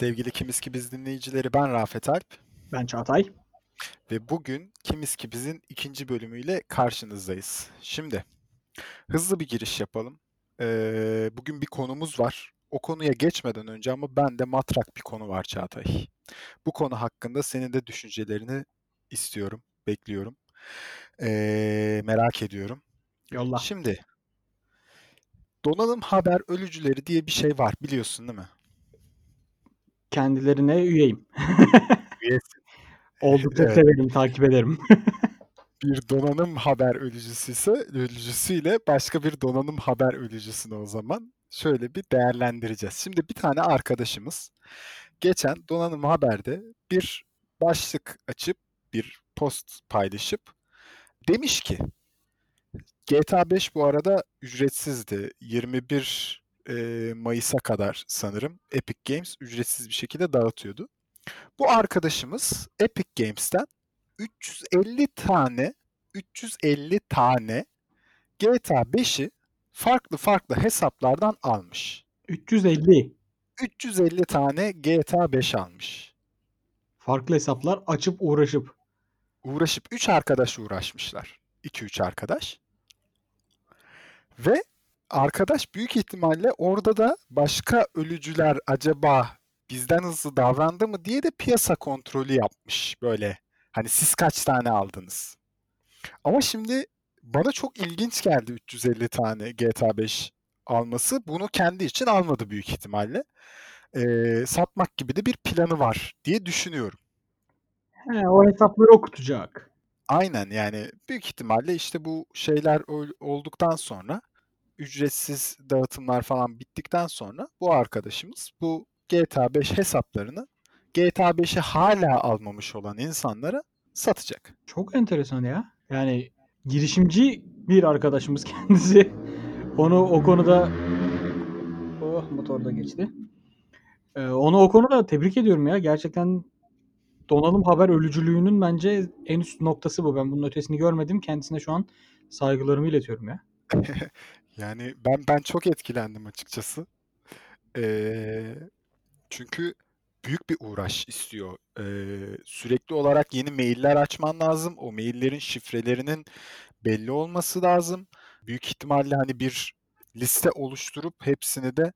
Sevgili Kimiz ki Biz dinleyicileri ben Rafet Alp Ben Çağatay. ve bugün Kimiz ki Biz'in ikinci bölümüyle karşınızdayız. Şimdi hızlı bir giriş yapalım. Ee, bugün bir konumuz var. O konuya geçmeden önce ama bende matrak bir konu var Çağatay. Bu konu hakkında senin de düşüncelerini istiyorum, bekliyorum. Ee, merak ediyorum. Yolla. Şimdi donanım haber ölücüleri diye bir şey var biliyorsun değil mi? Kendilerine üyeyim. Üyesin. Oldukça Evet. severim, takip ederim. bir donanım haber ölücüsü ise ölücüsüyle başka bir donanım haber ölücüsünü o zaman şöyle bir değerlendireceğiz. Şimdi bir tane arkadaşımız geçen donanım haberde bir başlık açıp bir post paylaşıp demiş ki GTA 5 bu arada ücretsizdi. 21 e, Mayıs'a kadar sanırım Epic Games ücretsiz bir şekilde dağıtıyordu. Bu arkadaşımız Epic Games'ten 350 tane 350 tane GTA 5'i farklı farklı hesaplardan almış. 350 350 tane GTA 5 almış. farklı hesaplar açıp uğraşıp. Uğraşıp 3 arkadaş uğraşmışlar. 2-3 arkadaş. Ve arkadaş büyük ihtimalle orada da başka ölücüler acaba bizden hızlı davrandı mı diye de piyasa kontrolü yapmış böyle. Hani siz kaç tane aldınız? Ama şimdi bana çok ilginç geldi 350 tane GTA 5 alması. Bunu kendi için almadı büyük ihtimalle. Ee, satmak gibi de bir planı var diye düşünüyorum. He, o hesapları okutacak. Aynen yani büyük ihtimalle işte bu şeyler ol- olduktan sonra ücretsiz dağıtımlar falan bittikten sonra bu arkadaşımız bu GTA 5 hesaplarını GTA 5'i hala almamış olan insanlara satacak. Çok enteresan ya. Yani girişimci bir arkadaşımız kendisi. Onu o konuda oh motor da geçti. Ee, onu o konuda tebrik ediyorum ya. Gerçekten donanım haber ölücülüğünün bence en üst noktası bu. Ben bunun ötesini görmedim. Kendisine şu an saygılarımı iletiyorum ya. Yani ben ben çok etkilendim açıkçası. Ee, çünkü büyük bir uğraş istiyor. Ee, sürekli olarak yeni mailler açman lazım. O maillerin şifrelerinin belli olması lazım. Büyük ihtimalle hani bir liste oluşturup hepsini de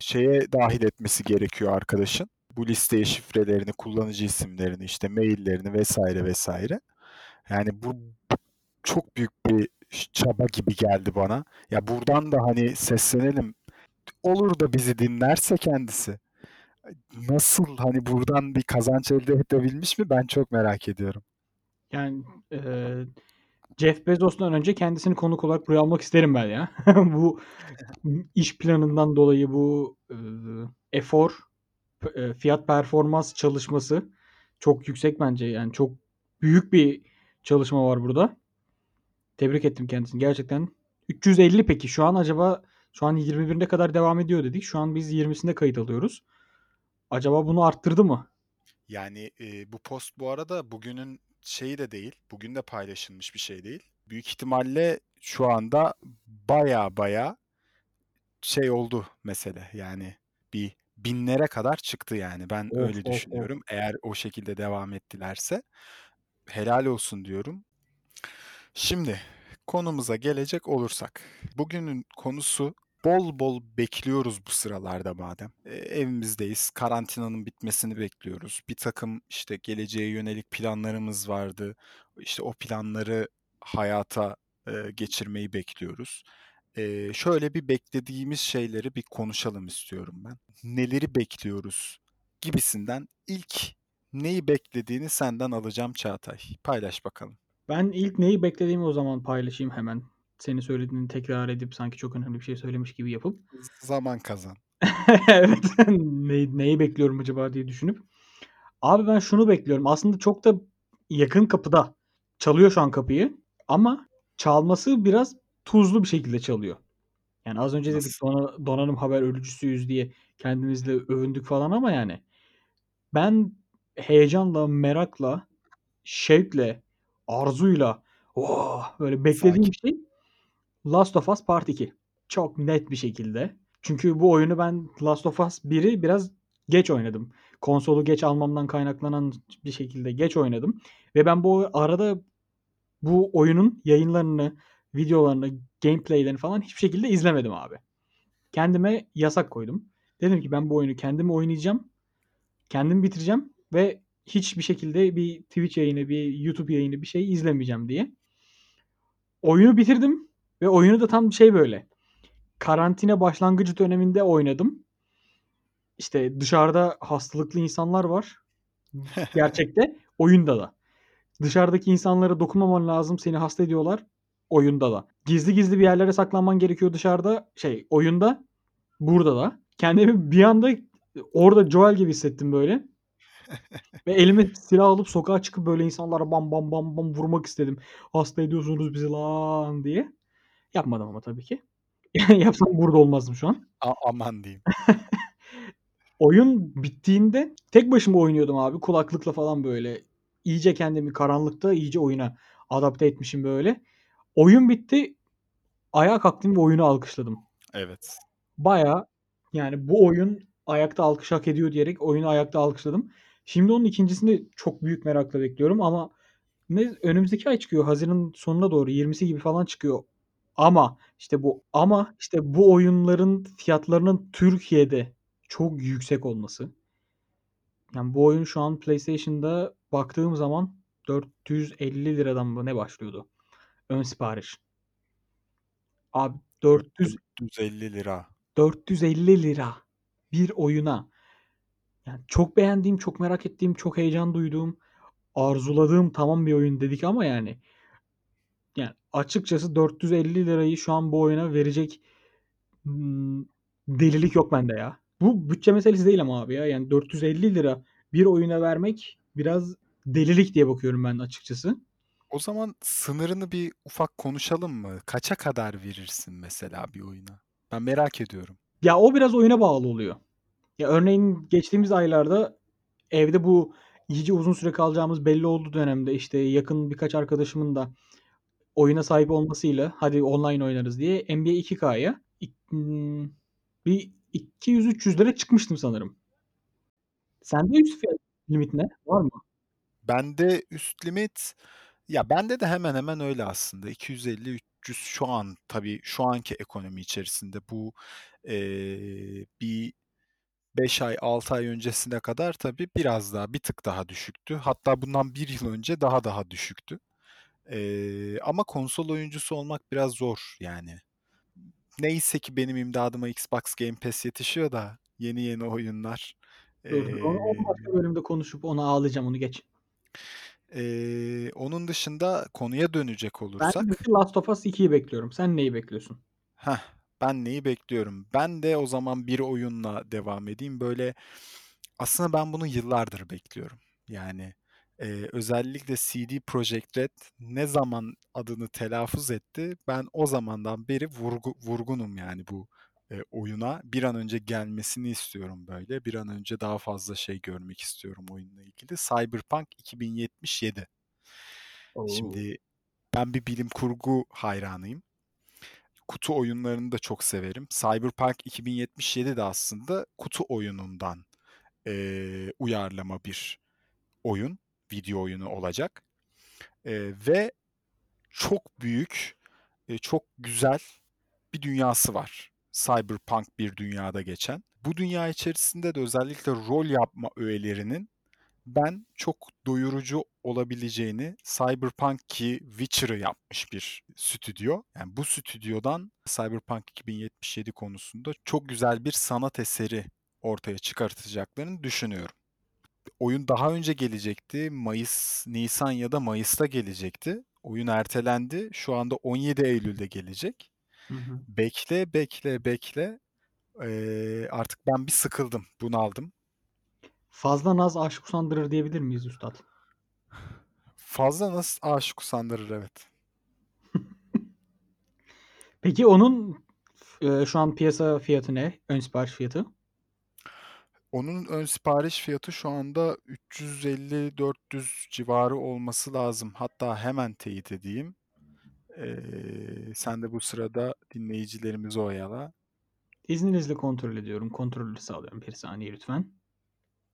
şeye dahil etmesi gerekiyor arkadaşın. Bu listeye şifrelerini, kullanıcı isimlerini, işte maillerini vesaire vesaire. Yani bu çok büyük bir çaba gibi geldi bana. Ya buradan da hani seslenelim. Olur da bizi dinlerse kendisi. Nasıl hani buradan bir kazanç elde edebilmiş mi ben çok merak ediyorum. Yani eee, Jeff Bezos'tan önce kendisini konuk olarak buraya almak isterim ben ya. bu iş planından dolayı bu eee, efor, eee, fiyat performans çalışması çok yüksek bence. Yani çok büyük bir çalışma var burada. Tebrik ettim kendisini gerçekten. 350 peki şu an acaba şu an 21'ine kadar devam ediyor dedik. Şu an biz 20'sinde kayıt alıyoruz. Acaba bunu arttırdı mı? Yani e, bu post bu arada bugünün şeyi de değil. Bugün de paylaşılmış bir şey değil. Büyük ihtimalle şu anda baya baya şey oldu mesele. Yani bir binlere kadar çıktı yani. Ben Of öyle of of. düşünüyorum. Eğer o şekilde devam ettilerse helal olsun diyorum. Şimdi konumuza gelecek olursak. Bugünün konusu bol bol bekliyoruz bu sıralarda madem. E, evimizdeyiz. Karantinanın bitmesini bekliyoruz. Bir takım işte geleceğe yönelik planlarımız vardı. İşte o planları hayata e, geçirmeyi bekliyoruz. E, şöyle bir beklediğimiz şeyleri bir konuşalım istiyorum ben. Neleri bekliyoruz gibisinden ilk neyi beklediğini senden alacağım Çağatay. Paylaş bakalım. Ben ilk neyi beklediğimi o zaman paylaşayım hemen. Senin söylediğini tekrar edip sanki çok önemli bir şey söylemiş gibi yapıp. Zaman kazan. evet. neyi, neyi bekliyorum acaba diye düşünüp. Abi ben şunu bekliyorum. Aslında çok da yakın kapıda. Çalıyor şu an kapıyı. Ama çalması biraz tuzlu bir şekilde çalıyor. Yani az önce dedik dona- donanım haber ölücüsüyüz diye kendimizle övündük falan ama yani ben heyecanla, merakla, şevkle, arzuyla oh, böyle beklediğim Sakin. şey Last of Us Part 2. Çok net bir şekilde. Çünkü bu oyunu ben Last of Us 1'i biraz Geç oynadım. Konsolu geç almamdan kaynaklanan bir şekilde geç oynadım ve ben bu arada bu oyunun yayınlarını, videolarını, gameplay'lerini falan hiçbir şekilde izlemedim abi. Kendime yasak koydum. Dedim ki ben bu oyunu kendim oynayacağım. Kendim bitireceğim ve hiçbir şekilde bir Twitch yayını, bir YouTube yayını bir şey izlemeyeceğim diye. Oyunu bitirdim ve oyunu da tam şey böyle. Karantina başlangıcı döneminde oynadım. İşte dışarıda hastalıklı insanlar var. Gerçekte oyunda da. Dışarıdaki insanlara dokunmaman lazım. Seni hasta ediyorlar. Oyunda da. Gizli gizli bir yerlere saklanman gerekiyor dışarıda. Şey oyunda. Burada da. Kendimi bir anda orada Joel gibi hissettim böyle. Ve elime silah alıp sokağa çıkıp böyle insanlara bam bam bam bam vurmak istedim. Hasta ediyorsunuz bizi lan diye. Yapmadım ama tabii ki. Yapsam burada olmazdım şu an. A aman diyeyim. Oyun bittiğinde tek başıma oynuyordum abi. Kulaklıkla falan böyle. İyice kendimi karanlıkta iyice oyuna adapte etmişim böyle. Oyun bitti. Ayağa kalktım ve oyunu alkışladım. Evet. Bayağı yani bu oyun ayakta alkış hak ediyor diyerek oyunu ayakta alkışladım. Şimdi onun ikincisini de çok büyük merakla bekliyorum ama ne önümüzdeki ay çıkıyor. Haziran sonuna doğru 20'si gibi falan çıkıyor. Ama işte bu ama işte bu oyunların fiyatlarının Türkiye'de çok yüksek olması. Yani bu oyun şu an PlayStation'da baktığım zaman 450 liradan mı ne başlıyordu? Ön sipariş. Abi 400 450 lira. 450 lira bir oyuna. Yani çok beğendiğim, çok merak ettiğim, çok heyecan duyduğum, arzuladığım tamam bir oyun dedik ama yani yani açıkçası 450 lirayı şu an bu oyuna verecek hmm, delilik yok bende ya. Bu bütçe meselesi değil ama abi ya. Yani 450 lira bir oyuna vermek biraz delilik diye bakıyorum ben açıkçası. O zaman sınırını bir ufak konuşalım mı? Kaça kadar verirsin mesela bir oyuna? Ben merak ediyorum. Ya o biraz oyuna bağlı oluyor. Ya örneğin geçtiğimiz aylarda evde bu iyice uzun süre kalacağımız belli olduğu dönemde işte yakın birkaç arkadaşımın da oyuna sahip olmasıyla hadi online oynarız diye NBA 2K'ya hmm, bir 200-300 lira çıkmıştım sanırım. Sende üst fiyat limit ne? Var mı? Bende üst limit ya bende de hemen hemen öyle aslında. 250-300 şu an tabii şu anki ekonomi içerisinde bu eee, bir 5 ay 6 ay öncesine kadar tabii biraz daha bir tık daha düşüktü. Hatta bundan bir yıl önce daha daha düşüktü. Eee, ama konsol oyuncusu olmak biraz zor yani. Neyse ki benim imdadıma Xbox Game Pass yetişiyor da yeni yeni oyunlar. Dur. Onu, onu başka bölümde konuşup ona ağlayacağım onu geç. eee, onun dışında konuya dönecek Ben olursak, de Last of Us 2'yi bekliyorum. Sen neyi bekliyorsun? heh, ben neyi bekliyorum? Ben de o zaman bir oyunla devam edeyim. Böyle aslında ben bunu yıllardır bekliyorum. Yani eee, özellikle CD Projekt Red ne zaman adını telaffuz etti, ben o zamandan beri vurgu, vurgunum yani bu e, oyuna. Bir an önce gelmesini istiyorum böyle. Bir an önce daha fazla şey görmek istiyorum oyunla ilgili. Cyberpunk 2077. Oo. Şimdi ben bir bilim kurgu hayranıyım. Kutu oyunlarını da çok severim. Cyberpunk 2077 de aslında kutu oyunundan eee, uyarlama bir oyun, video oyunu olacak. Eee, ve çok büyük, e, çok güzel bir dünyası var. Cyberpunk bir dünyada geçen. Bu dünya içerisinde de özellikle rol yapma öğelerinin ben çok doyurucu olabileceğini Cyberpunk ki Witcher'ı yapmış bir stüdyo. Yani bu stüdyodan Cyberpunk 2077 konusunda çok güzel bir sanat eseri ortaya çıkartacaklarını düşünüyorum. Oyun daha önce gelecekti. Mayıs, Nisan ya da Mayıs'ta gelecekti. Oyun ertelendi. Şu anda 17 Eylül'de gelecek. Hı hı. Bekle, bekle, bekle. Ee, artık ben bir sıkıldım, bunaldım. Fazla naz aşk usandırır diyebilir miyiz üstad? Fazla nasıl aşık usandırır evet. Peki onun e, şu an piyasa fiyatı ne? Ön sipariş fiyatı? Onun ön sipariş fiyatı şu anda 350-400 civarı olması lazım. Hatta hemen teyit edeyim. Ee, sen de bu sırada dinleyicilerimizi oyala. İzninizle kontrol ediyorum. Kontrolü sağlıyorum. Bir saniye lütfen.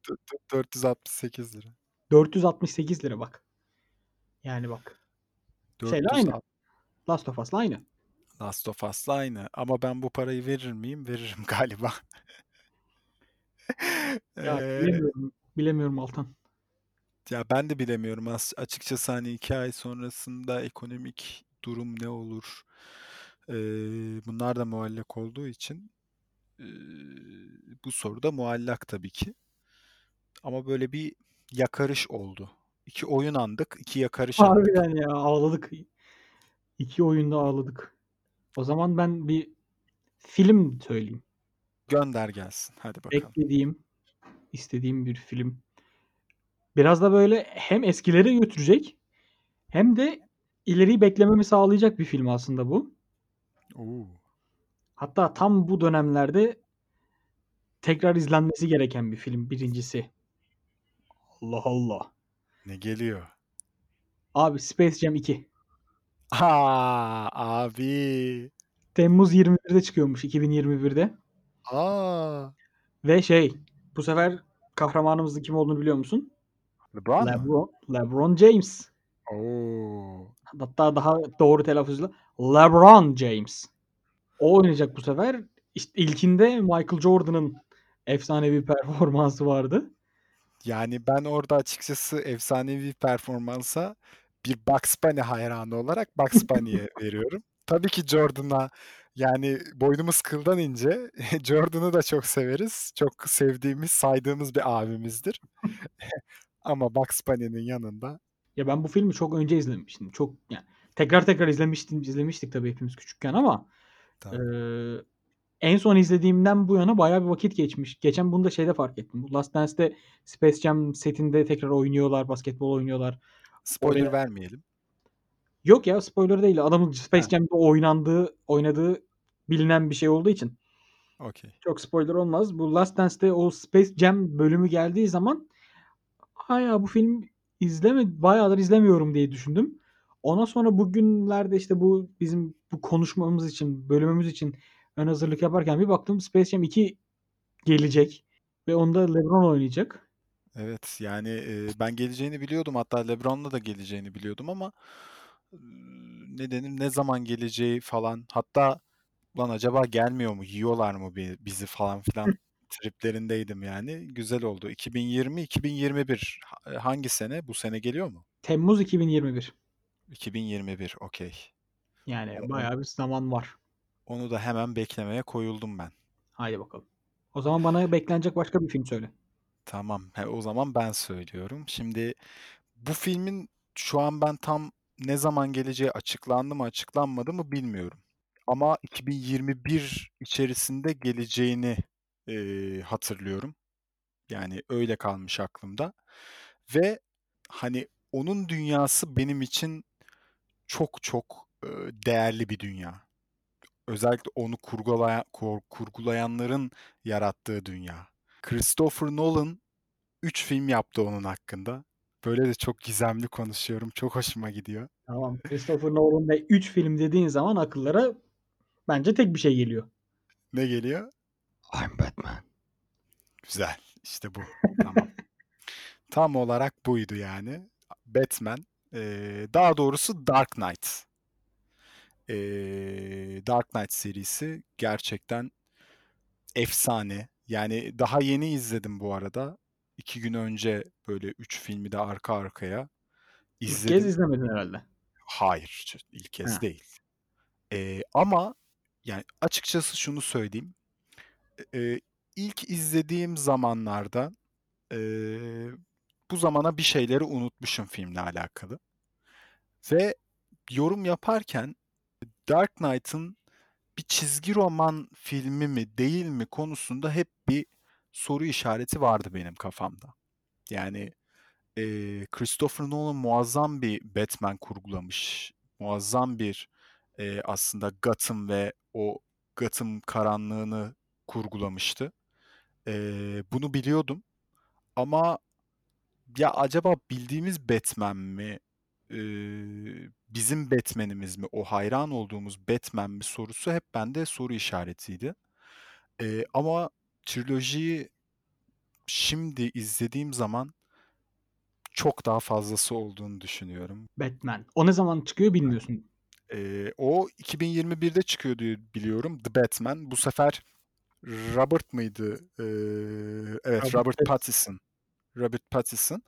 Dö dö ₺468. ₺468 bak. Yani bak. Şeyle aynı. Last of Us'la aynı. Last of Us'la aynı ama ben bu parayı verir miyim? Veririm galiba. Ya Eee bilemiyorum. Bilemiyorum Altan. Ya ben de bilemiyorum as açıkçası hani 2 ay sonrasında ekonomik durum ne olur? Eee, bunlar da muallak olduğu için, eee, bu soru da muallak tabii ki. Ama böyle bir yakarış oldu. 2 oyun andık, 2 yakarış andık. Harbiden ya ağladık. 2 oyunda ağladık. O zaman ben bir film söyleyeyim. Gönder gelsin. Hadi bakalım. Beklediğim, istediğim bir film. Biraz da böyle hem eskilere götürecek hem de ileriyi beklememi sağlayacak bir film aslında bu. O! Hatta tam bu dönemlerde tekrar izlenmesi gereken bir film 1'incisi. Allah Allah. Ne geliyor? Abi Space Jam 2. A! Abi! Temmuz 21'de çıkıyormuş 2021'de. A! Ve şey, bu sefer kahramanımızın kim olduğunu biliyor musun? LeBron? LeBron, LeBron James. O! Hatta daha doğru telaffuzla LeBron James. O oynayacak bu sefer. İşte ilkinde Michael Jordan'ın efsanevi performansı vardı. Yani ben orada açıkçası efsanevi performansa bir Bugs Bunny hayranı olarak Bugs Bunny'ye veriyorum. Tabii ki Jordan'a yani boynumuz kıldan ince. Jordan'ı da çok severiz. Çok sevdiğimiz, saydığımız bir abimizdir. Ama Bugs Bunny'nin yanında Ya ben bu filmi çok önce izlemiştim. Çok yani tekrar tekrar izlemiştim, izlemiştik tabii hepimiz küçükken ama Tabii. eee, en son izlediğimden bu yana bayağı bir vakit geçmiş. Geçen bunu da şeyde fark ettim. Last Dance'de Space Jam setinde tekrar oynuyorlar, basketbol oynuyorlar. Spoiler Oraya vermeyelim. Yok ya spoiler değil. Adamın Space Ha. Jam'de oynandığı, oynadığı bilinen bir şey olduğu için Okay. çok spoiler olmaz. Bu Last Dance'de o Space Jam bölümü geldiği zaman ya bu film izleme bayağıdır izlemiyorum diye düşündüm. Ondan sonra bugünlerde işte bu bizim bu konuşmamız için, bölümümüz için ön hazırlık yaparken bir baktım Space Jam 2 gelecek ve onda LeBron oynayacak. Evet, yani, eee, ben geleceğini biliyordum. Hatta LeBron'la da geleceğini biliyordum ama, ııı, ne denir, ne zaman geleceği falan hatta "Lan acaba gelmiyor mu, yiyorlar mı bi bizi?" falan filan triplerindeydim yani. Güzel oldu. 2020-2021 ha hangi sene? Bu sene geliyor mu? Temmuz 2021. 2021, okay. Yani bayağı bir zaman var. Onu da hemen beklemeye koyuldum ben. Haydi bakalım. O zaman bana beklenecek başka bir film söyle. Tamam, he, o zaman ben söylüyorum. Şimdi bu filmin şu an ben tam ne zaman geleceği açıklandı mı, açıklanmadı mı bilmiyorum. Ama 2021 içerisinde geleceğini, eee, hatırlıyorum. Yani öyle kalmış aklımda ve hani onun dünyası benim için çok çok, ııı, değerli bir dünya. Özellikle onu kurgulaya kur kurgulayanların yarattığı dünya. Christopher Nolan 3 film yaptı onun hakkında. Böyle de çok gizemli konuşuyorum. Çok hoşuma gidiyor. Tamam. Christopher Nolan ve 3 film dediğin zaman akıllara bence tek bir şey geliyor. Ne geliyor? I'm Batman. Güzel. İşte bu. Tamam. Tam olarak buydu yani. Batman. Eee, daha doğrusu Dark Knight. Eee, Dark Knight serisi gerçekten efsane. Yani daha yeni izledim bu arada. 2 gün önce böyle 3 filmi de arka arkaya İlk kez izledim. izlemedin herhâlde. Hayır, ilk kez Ha. değil. Eee, ama yani açıkçası şunu söyleyeyim. Eee, ilk izlediğim zamanlarda, eee, bu zamana bir şeyleri unutmuşum filmle alakalı. Ve yorum yaparken Dark Knight'ın bir çizgi roman filmi mi, değil mi konusunda hep bir soru işareti vardı benim kafamda. Yani, eee, Christopher Nolan muazzam bir Batman kurgulamış. Muazzam bir, eee, aslında Gotham ve o Gotham karanlığını kurgulamıştı. Eee, bunu biliyordum ama ya acaba bildiğimiz Batman mi, eee, bizim Batman'imiz mi, o hayran olduğumuz Batman mi sorusu hep bende soru işaretiydi. Eee, ama trilojiyi şimdi izlediğim zaman çok daha fazlası olduğunu düşünüyorum. Batman. O ne zaman çıkıyor bilmiyorsun. Eee, o 2021'de çıkıyor diye biliyorum. The Batman. Bu sefer Robert mıydı? Eee, evet, Robert Robert Pattinson. Pattinson. Robert Pattinson.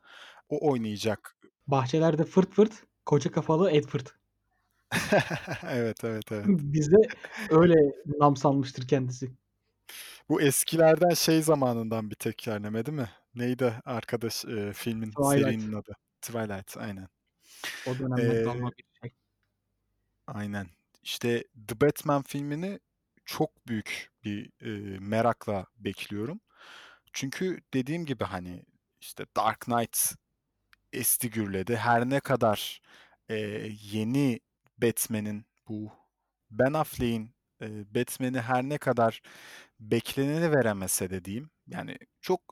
O oynayacak. Bahçelerde fırt fırt, koca kafalı Edward. Evet, evet, evet. Bizde öyle nam salmıştır kendisi. Bu eskilerden şey zamanından bir tekerleme değil mi? Neydi arkadaş eee, filmin, Twilight. serinin adı? Twilight, aynen. O dönemden Eee kalma bir şey. Aynen. İşte The Batman filmini çok büyük bir, eee, merakla bekliyorum. Çünkü dediğim gibi, hani, işte Dark Knight esti gürledi. Her ne kadar, eee, yeni Batman'in bu Ben Affleck'in, eee, Batman'i her ne kadar bekleneni veremese de diyeyim, yani çok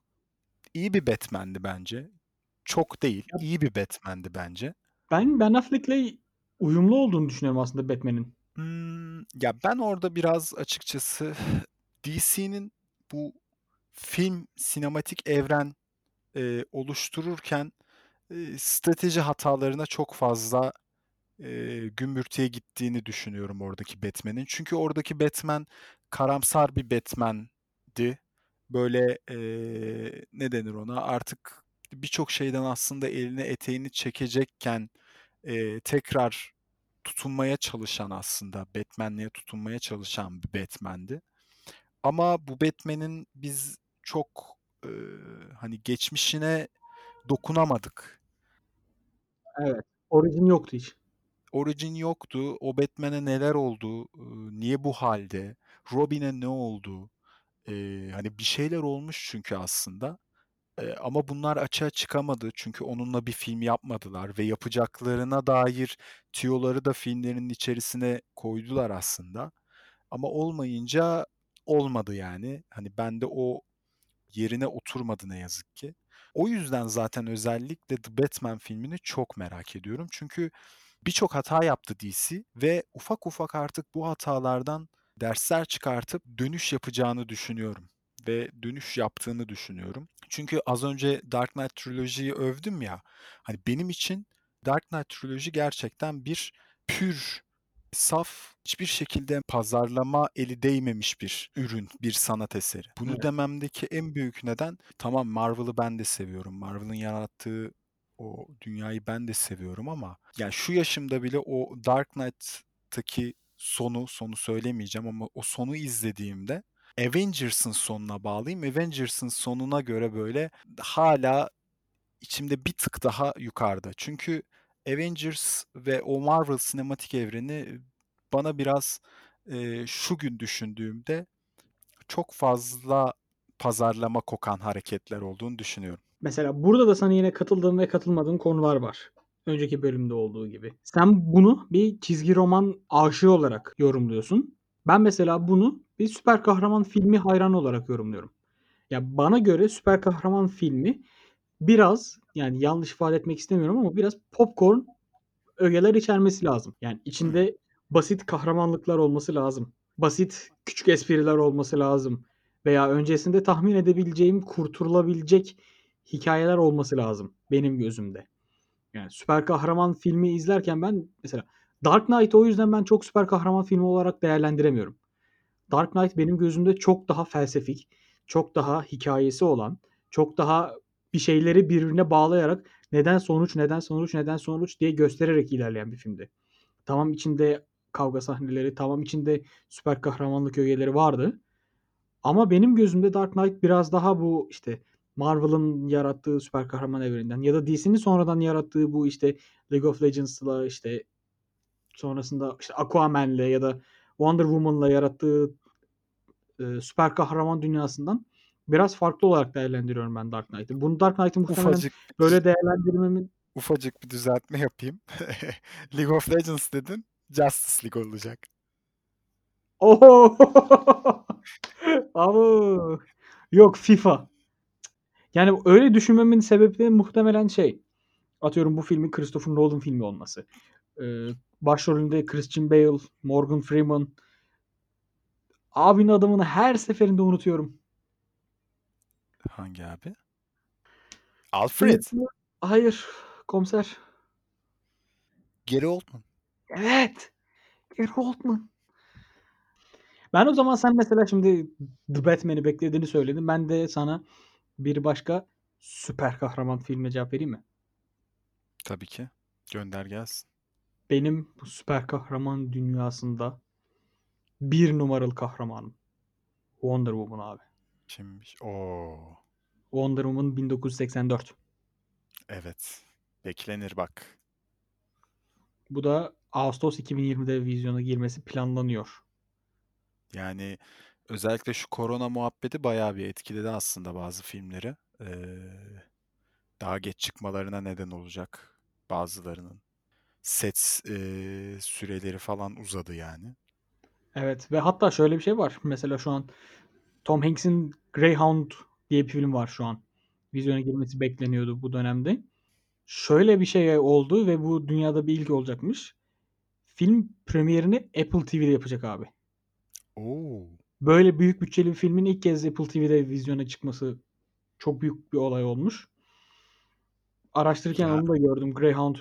iyi bir Batman'di bence. Çok değil, iyi bir Batman'di bence. Ben Ben Affleck'le uyumlu olduğunu düşünüyorum aslında Batman'in. Imm, ya, ben orada biraz açıkçası DC'nin bu film, sinematik evren, eee, oluştururken, strateji hatalarına çok fazla, eee, gümbürtüye gittiğini düşünüyorum oradaki Batman'in. Çünkü oradaki Batman karamsar bir Batman'di. Böyle, eee, ne denir ona, artık birçok şeyden aslında elini eteğini çekecekken, eee, tekrar tutunmaya çalışan aslında, Batman'liğe tutunmaya çalışan bir Batman'di. Ama bu Batman'in biz çok, eee, hani, geçmişine dokunamadık. Evet. Origin yoktu hiç. Origin yoktu. O Batman'e neler oldu? Niye bu hâlde? Robin'e ne oldu? Eee, hani, bir şeyler olmuş çünkü aslında. Eee, ama bunlar açığa çıkamadı. Çünkü onunla bir film yapmadılar ve yapacaklarına dair tüyoları da filmlerin içerisine koydular aslında. Ama olmayınca olmadı yani. Hani, bende o yerine oturmadı ne yazık ki. O yüzden zaten özellikle The Batman filmini çok merak ediyorum. Çünkü birçok hata yaptı DC ve ufak ufak artık bu hatalardan dersler çıkartıp dönüş yapacağını düşünüyorum ve dönüş yaptığını düşünüyorum. Çünkü az önce Dark Knight Trilogy'yi övdüm ya, hani, benim için Dark Knight Trilogy gerçekten bir pür, saf, hiçbir şekilde pazarlama eli değmemiş bir ürün, bir sanat eseri. Bunu Evet. dememdeki en büyük neden, tamam Marvel'ı ben de seviyorum. Marvel'ın yarattığı o dünyayı ben de seviyorum ama ya, şu yaşımda bile o Dark Knight'taki sonu, sonu söylemeyeceğim ama o sonu izlediğimde Avengers'ın sonuna bağlayayım. Avengers'ın sonuna göre, böyle, hâlâ içimde bir tık daha yukarıda. Çünkü Avengers ve o Marvel sinematik evreni bana biraz, eee, şu gün düşündüğümde çok fazla pazarlama kokan hareketler olduğunu düşünüyorum. Mesela burada da sana yine katıldığım ve katılmadığım konular var. Önceki bölümde olduğu gibi. Sen bunu bir çizgi roman aşığı olarak yorumluyorsun. Ben mesela bunu bir süper kahraman filmi hayranı olarak yorumluyorum. Ya, bana göre süper kahraman filmi biraz, yani, yanlış ifade etmek istemiyorum ama biraz popcorn ögeler içermesi lazım. Yani, içinde basit kahramanlıklar olması lazım. Basit küçük espriler olması lazım veya öncesinde tahmin edebileceğim, kurtarılabilecek hikâyeler olması lazım benim gözümde. Yani, süper kahraman filmi izlerken ben mesela Dark Knight'ı o yüzden ben çok süper kahraman filmi olarak değerlendiremiyorum. Dark Knight benim gözümde çok daha felsefik, çok daha hikâyesi olan, çok daha bir şeyleri birbirine bağlayarak neden sonuç, neden sonuç, neden sonuç diye göstererek ilerleyen bir filmdi. Tamam, içinde kavga sahneleri, tamam, içinde süper kahramanlık ögeleri vardı ama benim gözümde Dark Knight biraz daha bu, işte, Marvel'ın yarattığı süper kahraman evreninden ya da DC'nin sonradan yarattığı bu, işte, League of Legends'la, işte, sonrasında, işte, Aquaman'le ya da Wonder Woman'la yarattığı, eee, süper kahraman dünyasından biraz farklı olarak değerlendiriyorum ben Dark Knight'ı. Bunu Dark Knight'ı muhtemelen Ufacık böyle değerlendirmemin ufacık bir düzeltme yapayım. League of Legends dedin, Justice League olacak. O! Abo! Yok, FIFA. Yani, öyle düşünmemin sebebi muhtemelen şey, atıyorum bu filmin Christopher Nolan filmi olması. Eee, başrolünde Christian Bale, Morgan Freeman. Abinin adımını her seferinde unutuyorum. Hangi abi? Alfred. Hayır. Komiser. Gary Oldman. Evet. Gary Oldman. Ben o zaman sen mesela şimdi The Batman'i beklediğini söyledin. Ben de sana bir başka süper kahraman filmine cevap vereyim mi? Tabii ki. Gönder gelsin. Benim bu süper kahraman dünyasında bir numaralı kahramanım. Wonder Woman abi. Kimmiş? Oo. Wonder Woman 1984. Evet. Beklenir bak. Bu da Ağustos 2020'de vizyona girmesi planlanıyor. Yani özellikle şu korona muhabbeti bayağı bir etkiledi aslında bazı filmleri. Ee, daha geç çıkmalarına neden olacak bazılarının. Set e, süreleri falan uzadı yani. Evet ve hatta şöyle bir şey var. Mesela şu an Tom Hanks'in Greyhound diye bir film var şu an. Vizyona girmesi bekleniyordu bu dönemde. Şöyle bir şey oldu ve bu dünyada bir ilk olacakmış. Film premierini Apple TV'de yapacak abi. Oo. Böyle büyük bütçeli bir filmin ilk kez Apple TV'de vizyona çıkması çok büyük bir olay olmuş. Araştırırken Ya. onu da gördüm. Greyhound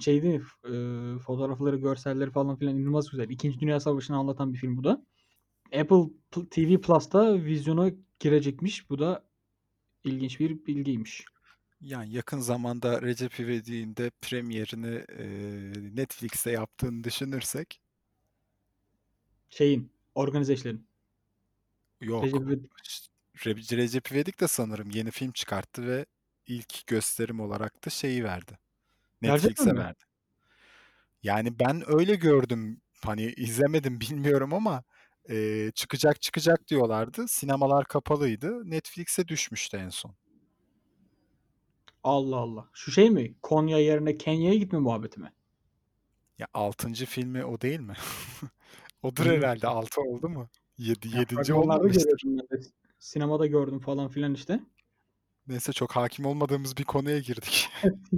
şeydi e, fotoğrafları, görselleri falan filan inanılmaz güzel. İkinci Dünya Savaşı'nı anlatan bir film bu da. Apple TV Plus'ta vizyona girecekmiş. Bu da ilginç bir bilgiymiş. Yani yakın zamanda Recep İvedik'in de premierini e, Netflix'te yaptığını düşünürsek Şeyin, organize işlerin. yok. Recep İvedik- Re- Recep İvedik de sanırım yeni film çıkarttı ve ilk gösterim olarak da şeyi verdi. Netflix'e verdi. Yani ben öyle gördüm. Hani izlemedim bilmiyorum ama e, çıkacak çıkacak diyorlardı. Sinemalar kapalıydı. Netflix'e düşmüştü en son. Allah Allah. Şu şey mi? Konya yerine Kenya'ya gitme muhabbeti mi? Ya altıncı filmi o değil mi? Odur herhalde. Altı oldu mu? Yedi, Ya yedinci fragmanlarda olmamıştır. Sinemada gördüm falan filan işte. Neyse çok hakim olmadığımız bir konuya girdik.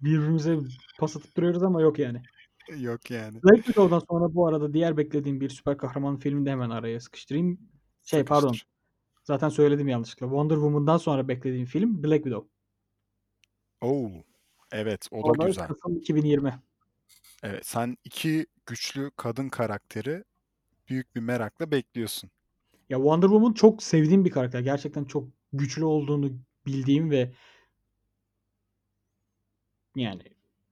Birbirimize pas atıp duruyoruz ama yok yani. Yok yani. Black Widow'dan sonra bu arada diğer beklediğim bir süper kahraman filmi de hemen araya sıkıştırayım. Şey pardon. Sıkıştır. Zaten söyledim yanlışlıkla. Wonder Woman'dan sonra beklediğim film Black Widow. Oo. Evet, o da da güzel. Kasım 2020. Evet, sen iki güçlü kadın karakteri büyük bir merakla bekliyorsun. Ya Wonder Woman çok sevdiğim bir karakter. Gerçekten çok güçlü olduğunu bildiğim ve yani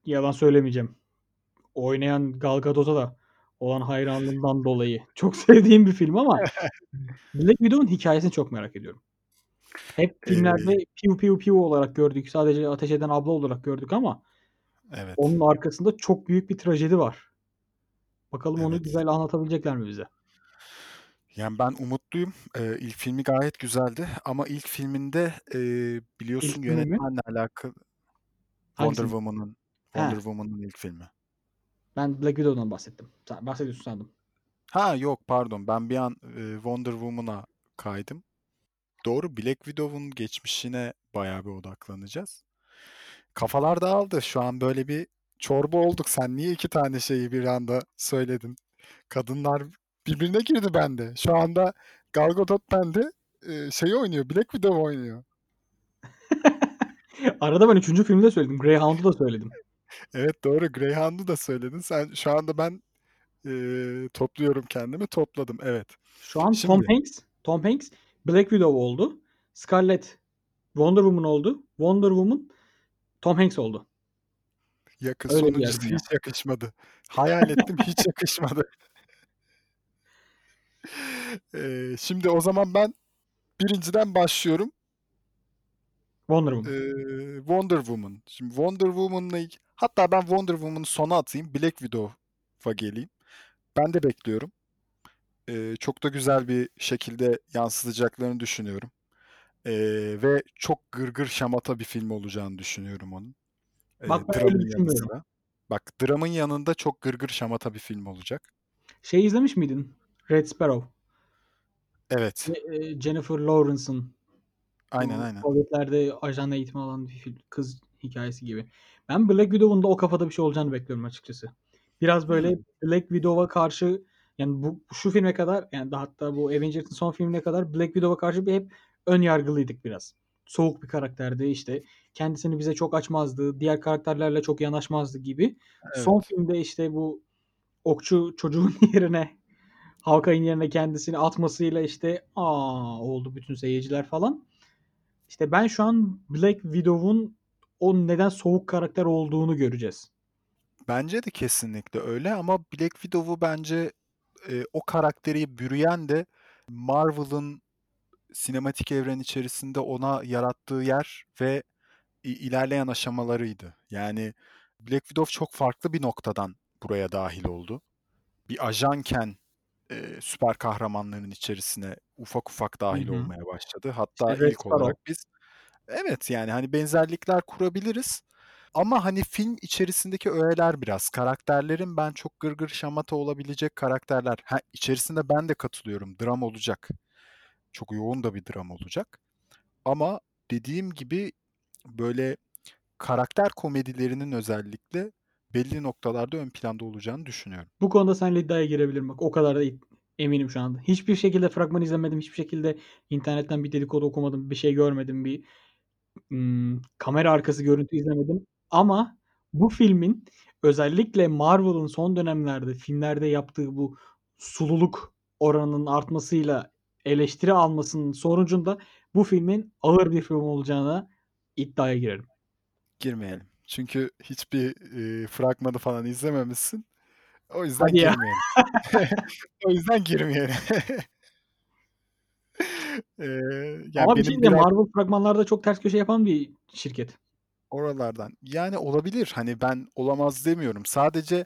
yalan söylemeyeceğim. Oynayan Gal Gadot'a da olan hayranlığımdan dolayı çok sevdiğim bir film ama Black Widow'un hikayesini çok merak ediyorum. Hep Ee, filmlerde piu piu piu olarak gördük. Sadece ateş eden abla olarak gördük ama evet, onun arkasında çok büyük bir trajedi var. Bakalım onu evet. güzel anlatabilecekler mi bize? Yani ben umutluyum. Ee, ilk filmi gayet güzeldi ama ilk filminde e, İlk biliyorsun mi? yönetmenle alakalı Wonder? Woman'ın Wonder Woman'ın ilk filmi. Ben Black Widow'dan bahsettim. Sen bahsediyorsun sandım. Ha yok pardon ben bir an e, Wonder Woman'a kaydım. Doğru Black Widow'un geçmişine bayağı bir odaklanacağız. Kafalar dağıldı. Şu an böyle bir çorba olduk. Sen niye iki tane şeyi bir anda söyledin? Kadınlar birbirine girdi bende. Şu anda Gal Gadot bende e, şey oynuyor. Black Widow oynuyor. Arada ben üçüncü filmde söyledim. Greyhound'u da söyledim. Evet doğru. Greyhound'u da söyledin. Sen şu anda ben e, topluyorum kendimi. Topladım. Evet. Şu an Tom Şimdi Hanks, Tom Hanks Black Widow oldu. Scarlett Wonder Woman oldu. Wonder Woman Tom Hanks oldu. yakın Öyle sonuncusu hiç yakışmadı. Hayal ettim hiç yakışmadı. E, şimdi o zaman ben birinciden başlıyorum. Wonder Woman. Ee, Wonder Woman. Şimdi Wonder Woman'la ilk- hatta ben Wonder Woman'ı sona atayım. Black Widow'a geleyim. Ben de bekliyorum. Ee, çok da güzel bir şekilde yansıtacaklarını düşünüyorum. Ee, ve çok gırgır şamata bir film olacağını düşünüyorum onun. Ee, Bak dramın yanı düşünmüyorum. sıra. Bak dramın yanında çok gırgır şamata bir film olacak. Şey izlemiş miydin? Red Sparrow. Evet. Ve, e, Jennifer Lawrence'ın Aynen aynen. Sovyetlerde ajan eğitimi alan bir film, kız hikayesi gibi. Ben Black Widow'un da o kafada bir şey olacağını bekliyorum açıkçası. Biraz böyle Hmm. Black Widow'a karşı yani bu şu filme kadar yani da hatta bu Avengers'ın son filmine kadar Black Widow'a karşı bir hep ön yargılıydık biraz. Soğuk bir karakterdi işte. Kendisini bize çok açmazdı. Diğer karakterlerle çok yanaşmazdı gibi. Son Evet. filmde işte bu okçu çocuğun yerine Hawkeye'in yerine kendisini atmasıyla işte aa oldu bütün seyirciler falan. İşte ben şu an Black Widow'un o neden soğuk karakter olduğunu göreceğiz. Bence de kesinlikle öyle ama Black Widow'u bence e, o karakteri bürüyen de Marvel'ın sinematik evren içerisinde ona yarattığı yer ve ilerleyen aşamalarıydı. Yani Black Widow çok farklı bir noktadan buraya dahil oldu. Bir ajanken e, süper kahramanların içerisine ufak ufak dahil hı. olmaya başladı. Hatta İşte Red ilk Sparrow. olarak biz evet yani hani benzerlikler kurabiliriz. Ama hani film içerisindeki öğeler biraz karakterlerin ben çok gırgır şamata olabilecek karakterler. Ha, içerisinde ben de katılıyorum. Dram olacak. Çok yoğun da bir dram olacak. Ama dediğim gibi böyle karakter komedilerinin özellikle belli noktalarda ön planda olacağını düşünüyorum. Bu konuda seninle iddiaya girebilirim bak. O kadar da eminim şu anda. Hiçbir şekilde fragman izlemedim. Hiçbir şekilde internetten bir dedikodu okumadım. Bir şey görmedim. Bir ım, kamera arkası görüntü izlemedim. Ama bu filmin özellikle Marvel'ın son dönemlerde filmlerde yaptığı bu sululuk oranının artmasıyla eleştiri almasının sonucunda bu filmin ağır bir film olacağına iddiaya girerim. Girmeyelim. Çünkü hiçbir e, fragmanı falan izlememişsin. O yüzden Hadi ya. girmeyelim. o yüzden girmeyelim. Ee, yani Ama bir benim şey de biraz Marvel fragmanlarda çok ters köşe yapan bir şirket. oralardan. Yani olabilir. Hani ben olamaz demiyorum. Sadece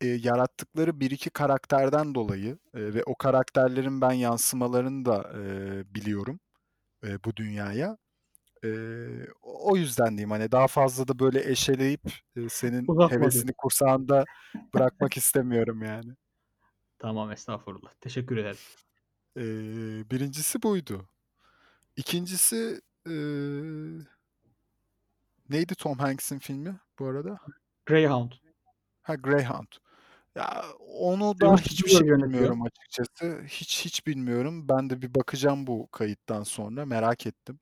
e, yarattıkları bir iki karakterden dolayı e, ve o karakterlerin ben yansımalarını da e, biliyorum e, bu dünyaya. E, o yüzden diyeyim hani daha fazla da böyle eşeleyip e, senin Uzatma diyor. hevesini kursağında bırakmak istemiyorum yani. Tamam estağfurullah. Teşekkür ederim. E, birincisi buydu. İkincisi e, neydi Tom Hanks'in filmi bu arada? Greyhound. Ha Greyhound. Ya onu da hiçbir şey yönetiyor. bilmiyorum açıkçası. Hiç hiç bilmiyorum. Ben de bir bakacağım bu kayıttan sonra. Merak ettim.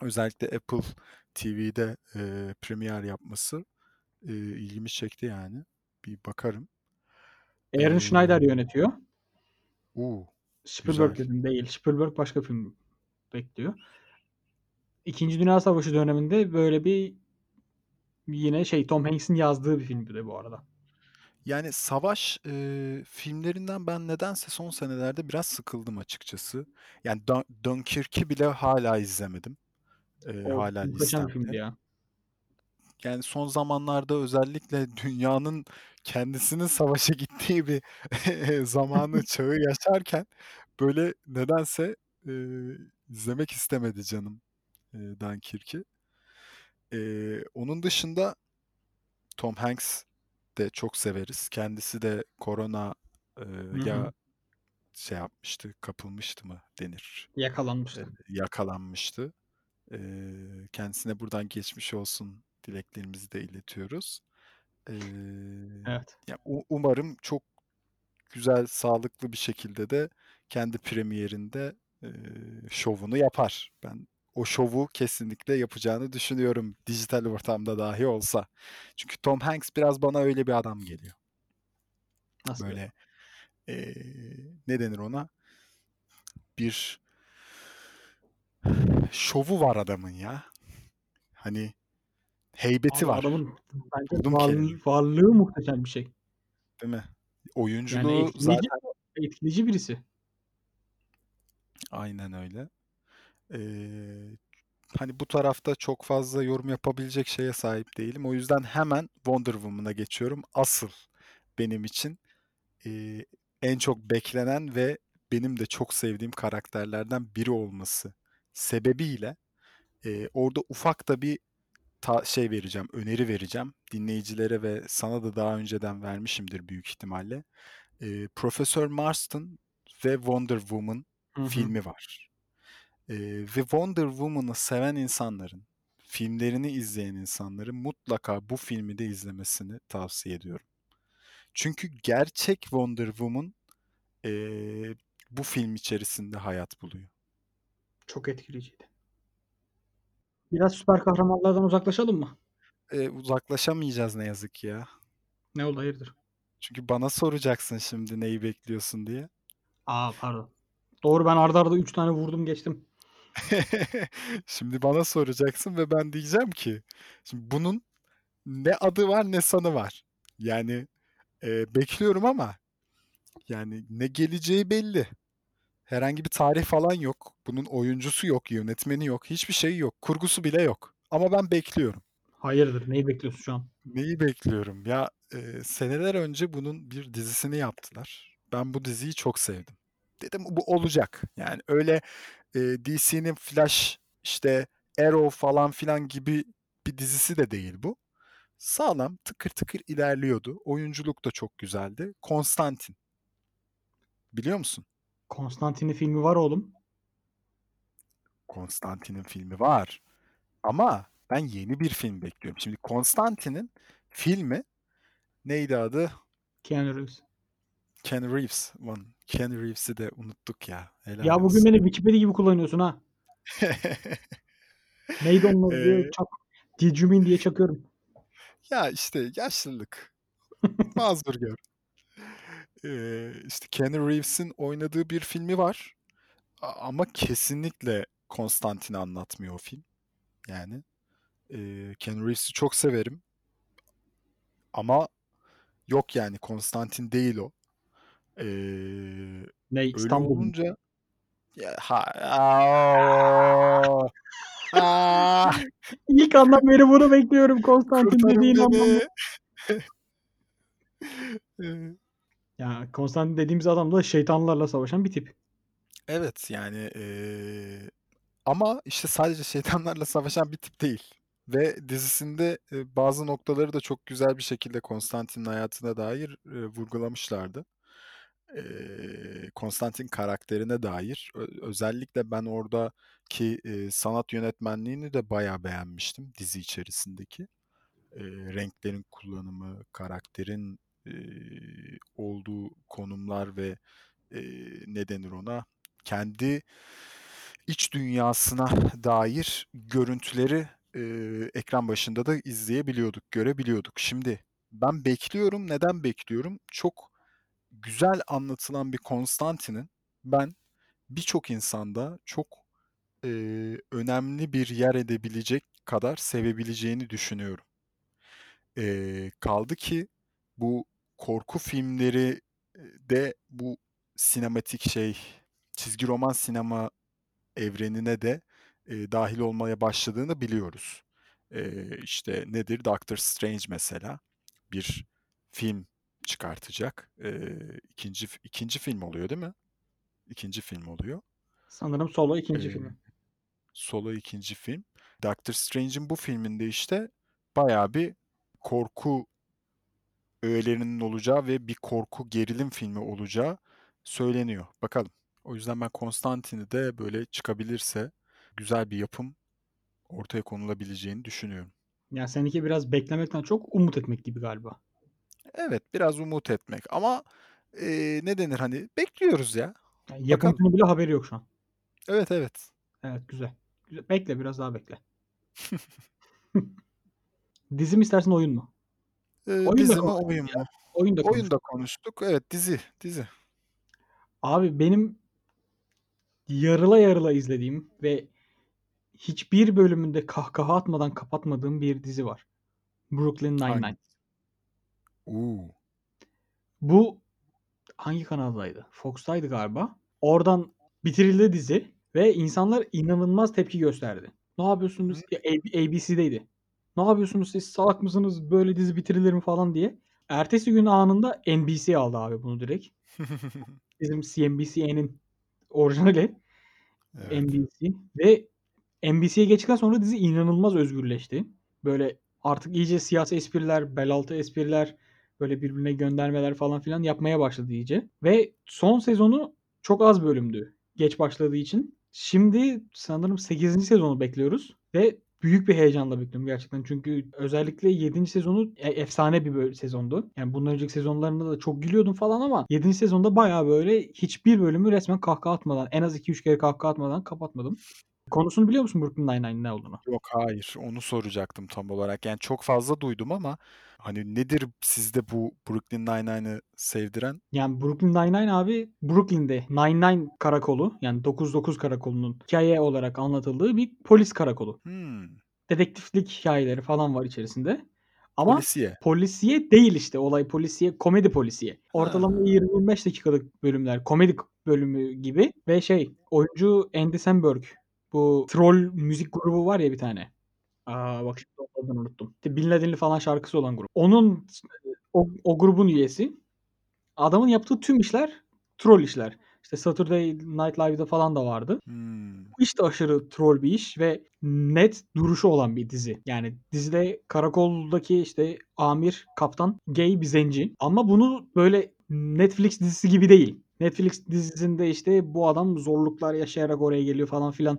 Özellikle Apple TV'de e, premier yapması e, ilgimi çekti yani. Bir bakarım. Aaron Ee, Schneider yönetiyor. uu, Spielberg güzel. dedim değil. Spielberg başka film bekliyor. İkinci Dünya Savaşı döneminde böyle bir yine şey Tom Hanks'in yazdığı bir film de bu arada. Yani savaş e, filmlerinden ben nedense son senelerde biraz sıkıldım açıkçası. Yani Dun- Dunkirk'ü bile hala izlemedim. E, O hala bir filmdi listemde. ya. Yani son zamanlarda özellikle dünyanın kendisinin savaşa gittiği bir zamanı, çağı yaşarken böyle nedense e, izlemek istemedi canım e, Dunkirk'ü. E, onun dışında Tom Hanks de çok severiz. Kendisi de korona e, ya şey yapmıştı, kapılmıştı mı denir, e, Yakalanmıştı. yakalanmıştı. E, kendisine buradan geçmiş olsun dileklerimizi de iletiyoruz. E, Evet. ya u- umarım çok güzel, sağlıklı bir şekilde de kendi premierinde e, şovunu yapar. Ben o şovu kesinlikle yapacağını düşünüyorum dijital ortamda dahi olsa. Çünkü Tom Hanks biraz bana öyle bir adam geliyor. Nasıl böyle? Böyle e, ne denir ona? Bir şovu var adamın ya. Hani heybeti Abi var. adamın bence varlığı, varlığı muhteşem bir şey. Değil mi? Yani Oyunculuğu etkileyici, zaten etkileyici birisi. aynen öyle. Ee, hani bu tarafta çok fazla yorum yapabilecek şeye sahip değilim. O yüzden hemen Wonder Woman'a geçiyorum. Asıl benim için e, en çok beklenen ve benim de çok sevdiğim karakterlerden biri olması sebebiyle e, orada ufak da bir ta- şey vereceğim, öneri vereceğim dinleyicilere ve sana da daha önceden vermişimdir büyük ihtimalle. E, Profesör Marston ve Wonder Woman Hı hı. filmi var. Ee, ve Wonder Woman'ı seven insanların, filmlerini izleyen insanların mutlaka bu filmi de izlemesini tavsiye ediyorum. Çünkü gerçek Wonder Woman ee, bu film içerisinde hayat buluyor. Çok etkileyiciydi. Biraz süper kahramanlardan uzaklaşalım mı? Eee, uzaklaşamayacağız ne yazık ki ya. Ne oldu hayırdır? Çünkü bana soracaksın şimdi neyi bekliyorsun diye. A, pardon. Doğru ben arda arda 3 tane vurdum geçtim. Şimdi bana soracaksın ve ben diyeceğim ki şimdi bunun ne adı var ne sanı var. Yani, eee, bekliyorum ama yani ne geleceği belli. Herhangi bir tarih falan yok. Bunun oyuncusu yok, yönetmeni yok, hiçbir şeyi yok. Kurgusu bile yok. Ama ben bekliyorum. Hayırdır? Neyi bekliyorsun şu an? Neyi bekliyorum? Ya, eee, seneler önce bunun bir dizisini yaptılar. Ben bu diziyi çok sevdim. Dedim bu olacak. Yani öyle, eee, DC'nin Flash, işte Arrow falan filan gibi bir dizisi de değil bu. Sağlam, tıkır tıkır ilerliyordu. Oyunculuk da çok güzeldi. Konstantin. Biliyor musun? Konstantin'in filmi var oğlum. Konstantin'in filmi var. Ama ben yeni bir film bekliyorum. Şimdi Konstantin'in filmi neydi adı? Keanu Reeves. Keanu Reeves. Ulan Keanu Reeves'i de unuttuk ya. Helal Ya bugün olsun. beni Wikipedia gibi kullanıyorsun ha. Neydi onun adı Eee çak Did you mean diye çakıyorum. Ya işte yaşlılık. Mazur gör. Eee, işte Keanu Reeves'in oynadığı bir filmi var. Ama kesinlikle Konstantin'i anlatmıyor o film. Yani. Eee, Keanu Reeves'i çok severim. Ama yok yani Konstantin değil o. Eee, Ne İstanbul olunca ya ha a a İlk andan beri bunu bekliyorum Konstantin dediğin anlamda. beni. Eee Ya Konstantin dediğimiz adam da şeytanlarla savaşan bir tip. Evet, yani, eee, ama işte sadece şeytanlarla savaşan bir tip değil ve dizisinde, eee, bazı noktaları da çok güzel bir şekilde Konstantin'in hayatına dair, eee, vurgulamışlardı. Konstantin karakterine dair özellikle ben oradaki, eee, sanat yönetmenliğini de bayağı beğenmiştim dizi içerisindeki. Renklerin kullanımı, karakterin, olduğu konumlar ve, eee, ne denir ona, kendi iç dünyasına dair görüntüleri, eee, ekran başında da izleyebiliyorduk, görebiliyorduk. Şimdi ben bekliyorum. Neden bekliyorum? Çok güzel anlatılan bir Konstantin'in ben birçok insanda çok, eee, önemli bir yer edebilecek kadar sevebileceğini düşünüyorum. Eee, kaldı ki bu korku filmleri, de bu sinematik şey, çizgi roman sinema evrenine de, eee, dâhil olmaya başladığını biliyoruz. Eee, işte nedir? Doctor Strange mesela bir film çıkartacak. Eee, 2'nci f 2'nci film oluyor değil mi? 2'nci film oluyor. Sanırım Solo 2. Eee, filmi. Solo 2'nci film. Doctor Strange'in bu filminde işte bayağı bir korku öğelerinin olacağı ve bir korku gerilim filmi olacağı söyleniyor. Bakalım. O yüzden ben Konstantin'i de böyle çıkabilirse güzel bir yapım ortaya konulabileceğini düşünüyorum. Ya seninki biraz beklemekten çok umut etmek gibi galiba. Evet, biraz umut etmek ama, eee, ne denir hani bekliyoruz ya. Ya Bakalım. yapımcının bile haberi yok şu an. Evet, evet. Evet, güzel. Güzel. Bekle, biraz daha bekle. Dizi mi istersin, oyun mu? Eee, Oyun da dizi mi, oyun ya. mu? Oyun da Oyun konuştuk. da konuştuk. Evet, dizi, dizi. Abi benim yarıla yarıla izlediğim ve hiçbir bölümünde kahkaha atmadan kapatmadığım bir dizi var. Brooklyn Nine-Nine. U! Bu hangi kanaldaydı? Fox'taydı galiba. Oradan bitirildi dizi ve insanlar inanılmaz tepki gösterdi. "Ne yapıyorsunuz?" Ya, ABC'deydi. "Ne yapıyorsunuz siz? Salak mısınız? Böyle dizi bitirilir mi?" falan diye. Ertesi gün anında NBC aldı abi bunu direkt. Bizim CNBC'nin orijinali Evet. NBC ve NBC'ye geçtikten sonra dizi inanılmaz özgürleşti. Böyle artık iyice siyasi espriler, bel altı espriler, böyle birbirine göndermeler falan filan yapmaya başladı iyice. Ve son sezonu çok az bölümdü geç başladığı için. Şimdi sanırım 8. sezonu bekliyoruz ve büyük bir heyecanla bekliyorum gerçekten. Çünkü özellikle 7. sezonu e efsane bir böl sezondu. Yani bundan önceki sezonlarında da çok gülüyordum falan ama 7. sezonda bayağı böyle hiçbir bölümü resmen kahkaha atmadan en az 2-3 kere kahkaha atmadan kapatmadım. Konusunu biliyor musun Brooklyn Nine-Nine'in ne olduğunu? Yok, hayır. Onu soracaktım tam olarak. Yani çok fazla duydum ama hani nedir sizde bu Brooklyn Nine-Nine'ı sevdiren? Yani Brooklyn Nine-Nine abi Brooklyn'de Nine-Nine karakolu yani 99 karakolunun hikaye olarak anlatıldığı bir polis karakolu. Hımm. Dedektiflik hikayeleri falan var içerisinde. Ama Polisiye. polisiye değil işte olay polisiye, komedi polisiye. Ortalama Ha. 20-25 dakikalık bölümler. Komedi bölümü gibi ve şey oyuncu Andy Samberg bu Troll müzik grubu var ya bir tane. A, bak şimdi adını unuttum. İşte Bin Laden'li falan şarkısı olan grup. Onun o o grubun üyesi. Adamın yaptığı tüm işler troll işler. İşte Saturday Night Live'da falan da vardı. Hımm. Bu iş de aşırı troll bir iş ve net duruşu olan bir dizi. Yani dizide karakoldaki işte amir, kaptan gay bir zenci ama bunu böyle Netflix dizisi gibi değil. Netflix dizisinde işte bu adam zorluklar yaşayarak oraya geliyor falan filan.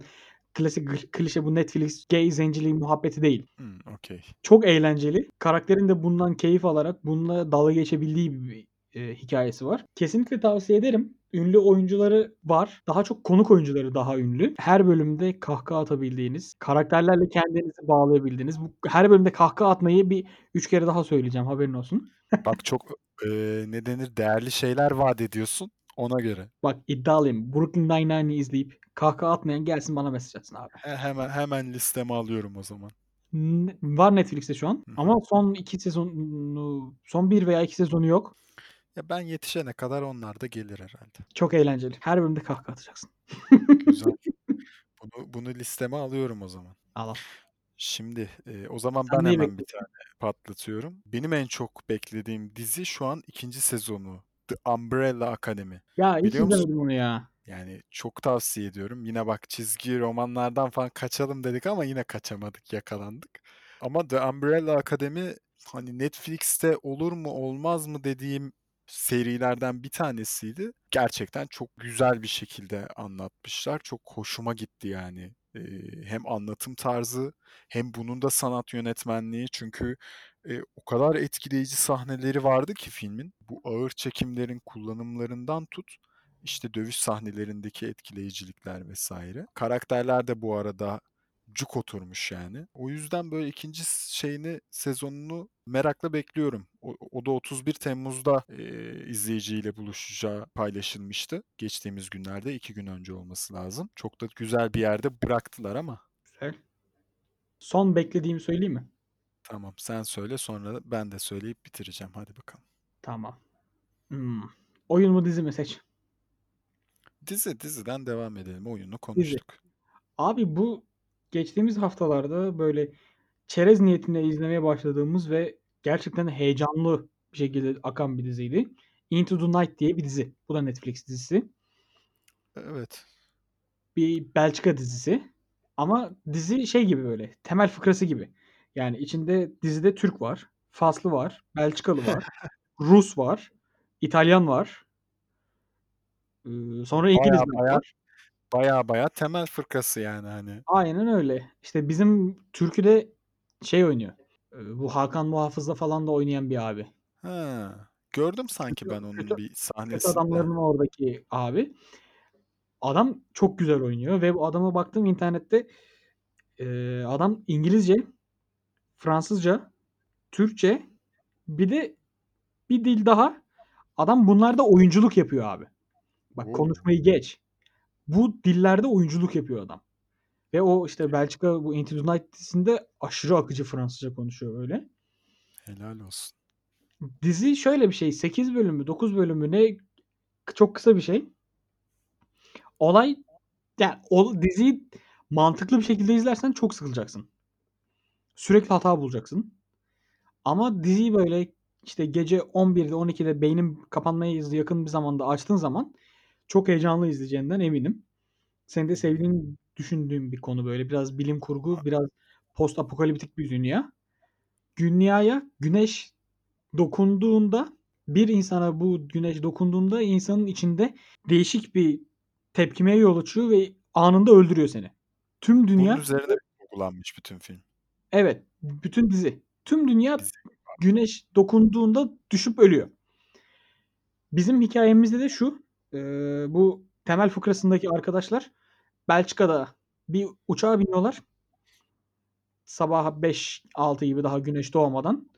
Klasik klişe bu Netflix gay zenciliği muhabbeti değil. Hımm, okay. Çok eğlenceli. Karakterin de bundan keyif alarak bununla dalga geçebildiği bir, eee, hikâyesi var. Kesinlikle tavsiye ederim. Ünlü oyuncuları var. Daha çok konuk oyuncuları daha ünlü. Her bölümde kahkaha atabildiğiniz, karakterlerle kendinizi bağlayabildiğiniz, bu her bölümde kahkaha atmayı bir 3 kere daha söyleyeceğim haberin olsun. Bak çok, eee, ne denir, değerli şeyler vaat ediyorsun ona göre. Bak iddialıyım. Brooklyn Nine-Nine'ı izleyip kahkaha atmayan gelsin bana mesaj atsın abi. He hemen hemen listeme alıyorum o zaman. N var Netflix'te şu an Hı hı. ama son 2 sezonu son 1 veya 2 sezonu yok. Ya, ben yetişene kadar onlar da gelir herhâlde. Çok eğlenceli. Her bölümde kahkaha atacaksın. Güzel. Bunu bunu listeme alıyorum o zaman. Al. Şimdi, eee, o zaman Sen ben hemen bir tane patlatıyorum. Benim en çok beklediğim dizi şu an 2. sezonu. The Umbrella Academy. Ya hiç Biliyor musun? izlemedim onu ya. Yani çok tavsiye ediyorum. Yine bak çizgi romanlardan falan kaçalım dedik ama yine kaçamadık, yakalandık. Ama The Umbrella Academy hani Netflix'te olur mu olmaz mı dediğim serilerden bir tanesiydi. Gerçekten çok güzel bir şekilde anlatmışlar. Çok hoşuma gitti yani. Eee, hem anlatım tarzı hem bunun da sanat yönetmenliği. Çünkü, eee, o kadar etkileyici sahneleri vardı ki filmin. Bu ağır çekimlerin kullanımlarından tut, işte dövüş sahnelerindeki etkileyicilikler vs. Karakterler de bu arada cuk oturmuş yani. O yüzden böyle 2. s şeyini, sezonunu merakla bekliyorum. O o da 31 Temmuz'da, eee, izleyiciyle buluşacağı paylaşılmıştı. Geçtiğimiz günlerde, 2 gün önce olması lazım. Çok da güzel bir yerde bıraktılar ama. Güzel. Son beklediğimi söyleyeyim mi? Tamam, sen söyle sonra ben de söyleyip bitireceğim. Hadi bakalım. Tamam. Hımm. Oyun mu dizi mi? Seç. Dizi, diziden devam edelim. Oyunu Dizi. konuştuk. Abi bu geçtiğimiz haftalarda böyle çerez niyetine izlemeye başladığımız ve gerçekten heyecanlı bir şekilde akan bir diziydi. Into the Night diye bir dizi. Bu da Netflix dizisi. Evet. Bir Belçika dizisi ama dizi şey gibi böyle, temel fıkrası gibi. Yani içinde dizide Türk var, Faslı var, Belçikalı var, Rus var, İtalyan var. Iıı, sonra Bayağı bayağı, var. bayağı bayağı temel fıkrası yani hani. Aynen öyle. İşte bizim Türkü'de şey oynuyor, bu Hakan Muhafız'da falan da oynayan bir abi. Ha, gördüm sanki Kötü ben kötü onun bir kötü sahnesini de. adamların oradaki abi. Adam çok güzel oynuyor ve bu adama baktım internette. Adam İngilizce, Fransızca, Türkçe bir de bir dil daha. Adam bunlarda oyunculuk yapıyor abi. Bak O! konuşmayı geç. Bu dillerde oyunculuk yapıyor adam. Ve o işte Belçika bu Into dizisinde aşırı akıcı Fransızca konuşuyor böyle. Helal olsun. Dizi şöyle bir şey, 8 bölüm mü 9 bölüm mü ne çok kısa bir şey. Olay yani o diziyi mantıklı bir şekilde izlersen çok sıkılacaksın. Sürekli hata bulacaksın. Ama diziyi böyle işte gece 23.00'de 12'de beynin kapanmaya yakın bir zamanda açtığın zaman çok heyecanlı izleyeceğinden eminim. Senin de sevdiğini düşündüğüm bir konu böyle biraz bilim kurgu, biraz post apokaliptik bir dünya. Dünyaya güneş dokunduğunda bir insana bu güneş dokunduğunda insanın içinde değişik bir tepkimeye yol açıyor ve anında öldürüyor seni. Tüm Bunun dünya üzerine mi kurgulanmış bütün film? Evet, bütün dizi. Tüm dünya Dizi. güneş dokunduğunda düşüp ölüyor. Bizim hikâyemizde de şu, eee, bu temel fıkrasındaki arkadaşlar Belçika'da bir uçağa biniyorlar. Sabah 5-6 gibi daha güneş doğmadan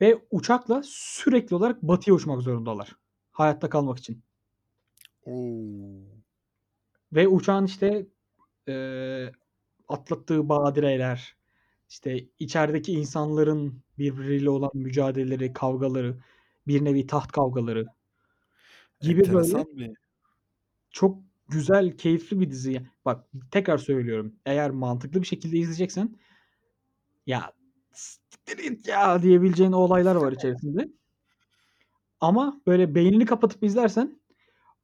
ve uçakla sürekli olarak batıya uçmak zorundalar hayatta kalmak için. O! Ve uçağın, işte, eee, atlattığı badireler, işte, içerideki insanların birbiriyle olan mücadeleleri, kavgaları, bir nevi taht kavgaları gibi böyle Enteresan bir çok güzel, keyifli bir dizi. Bak tekrar söylüyorum, eğer mantıklı bir şekilde izleyeceksen "Ya, ya!" diyebileceğin olaylar var içerisinde. Ama böyle beynini kapatıp izlersen,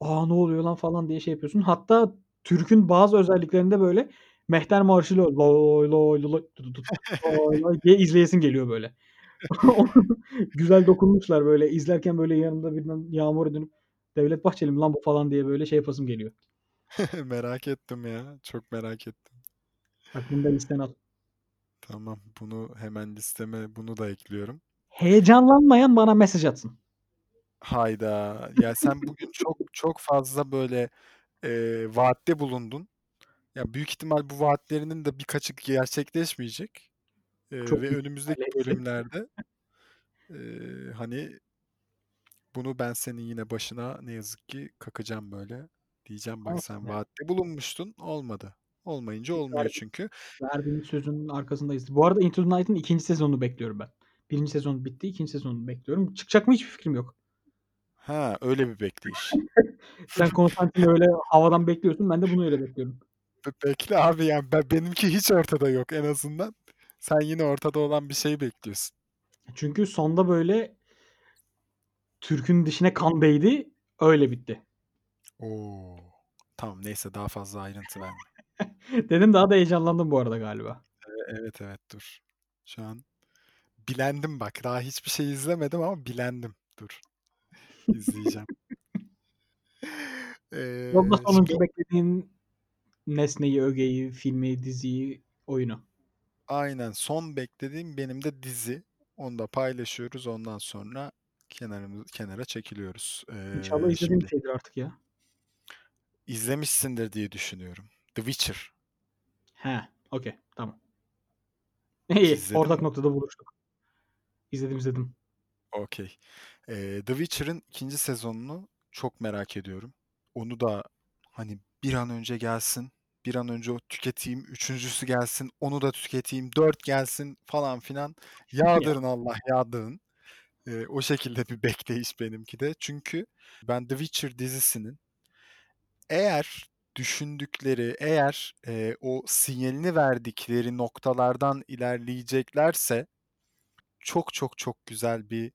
"A, ne oluyor lan?" falan diye şey yapıyorsun. Hatta Türk'ün bazı özelliklerinde böyle Mehter Marşı'yla "Lay lay lay dıdıdıt lay lay" diye izleyesin geliyor böyle. Güzel dokunmuşlar böyle. İzlerken böyle yanımda birden Yağmur'a dönüp "Devlet Bahçeli mi lan bu?" falan diye böyle şey yapasım geliyor. Merak ettim ya. Çok merak ettim. Bak bunu da listene al. Tamam. Bunu hemen listeme bunu da ekliyorum. Heyecanlanmayan bana mesaj atsın. Hayda! Ya, sen bugün çok çok fazla böyle, eee, vaatte bulundun. Ya, büyük ihtimal bu vaatlerinin de birkaçı gerçekleşmeyecek, eee, Çok ve önümüzdeki bölümlerde, eee, hani bunu ben senin yine başına ne yazık ki kakacağım böyle. Diyeceğim bak sen vaatte bulunmuştun, olmadı. Olmayınca olmuyor çünkü. verdiğimiz sözün arkasındayız. Bu arada Into the Night'ın 2. sezonunu bekliyorum ben. 1. sezon bitti, 2. sezonunu bekliyorum. Çıkacak mı hiçbir fikrim yok. Ha, öyle bir bekleyiş. Sen Konstantin'i öyle havadan bekliyorsun, ben de bunu öyle bekliyorum. Be bekle abi ya, be benimki hiç ortada yok en azından. Sen yine ortada olan bir şey bekliyorsun. Çünkü sonda böyle Türk'ün dişine kan değdi, öyle bitti. O! Tamam, neyse daha fazla ayrıntı verme. Dedim daha da heyecanlandım bu arada galiba. Eee, evet, evet, dur. Şu an bilendim bak. Daha hiçbir şey izlemedim ama bilendim. Dur. İzleyeceğim. Eee, şimdi sonuncu beklediğin nesneyi, ögeyi, filmi, diziyi, oyunu? Aynen. Son beklediğim benim de dizi. Onu da paylaşıyoruz. Ondan sonra kenarımız kenara çekiliyoruz. İnşallah Eee, izlediğin bir şimdi şeydir artık ya. İzlemişsindir diye düşünüyorum. The Witcher. He, okay, tamam. İyi, izledin ortak noktada buluştuk. İzledim, izledim. Okay. Eee, The Witcher'ın 2. sezonunu çok merak ediyorum. Onu da, hani, bir an önce gelsin, bir an önce o tüketeyim, 3'üncüsü gelsin, onu da tüketeyim, 4 gelsin falan filan. Ya. Yağdırın Allah, yağdırın. Eee, o şekilde bir bekleyiş benimki de. Çünkü ben The Witcher dizisinin eğer düşündükleri, eğer, eee, o sinyalini verdikleri noktalardan ilerleyeceklerse çok çok çok güzel bir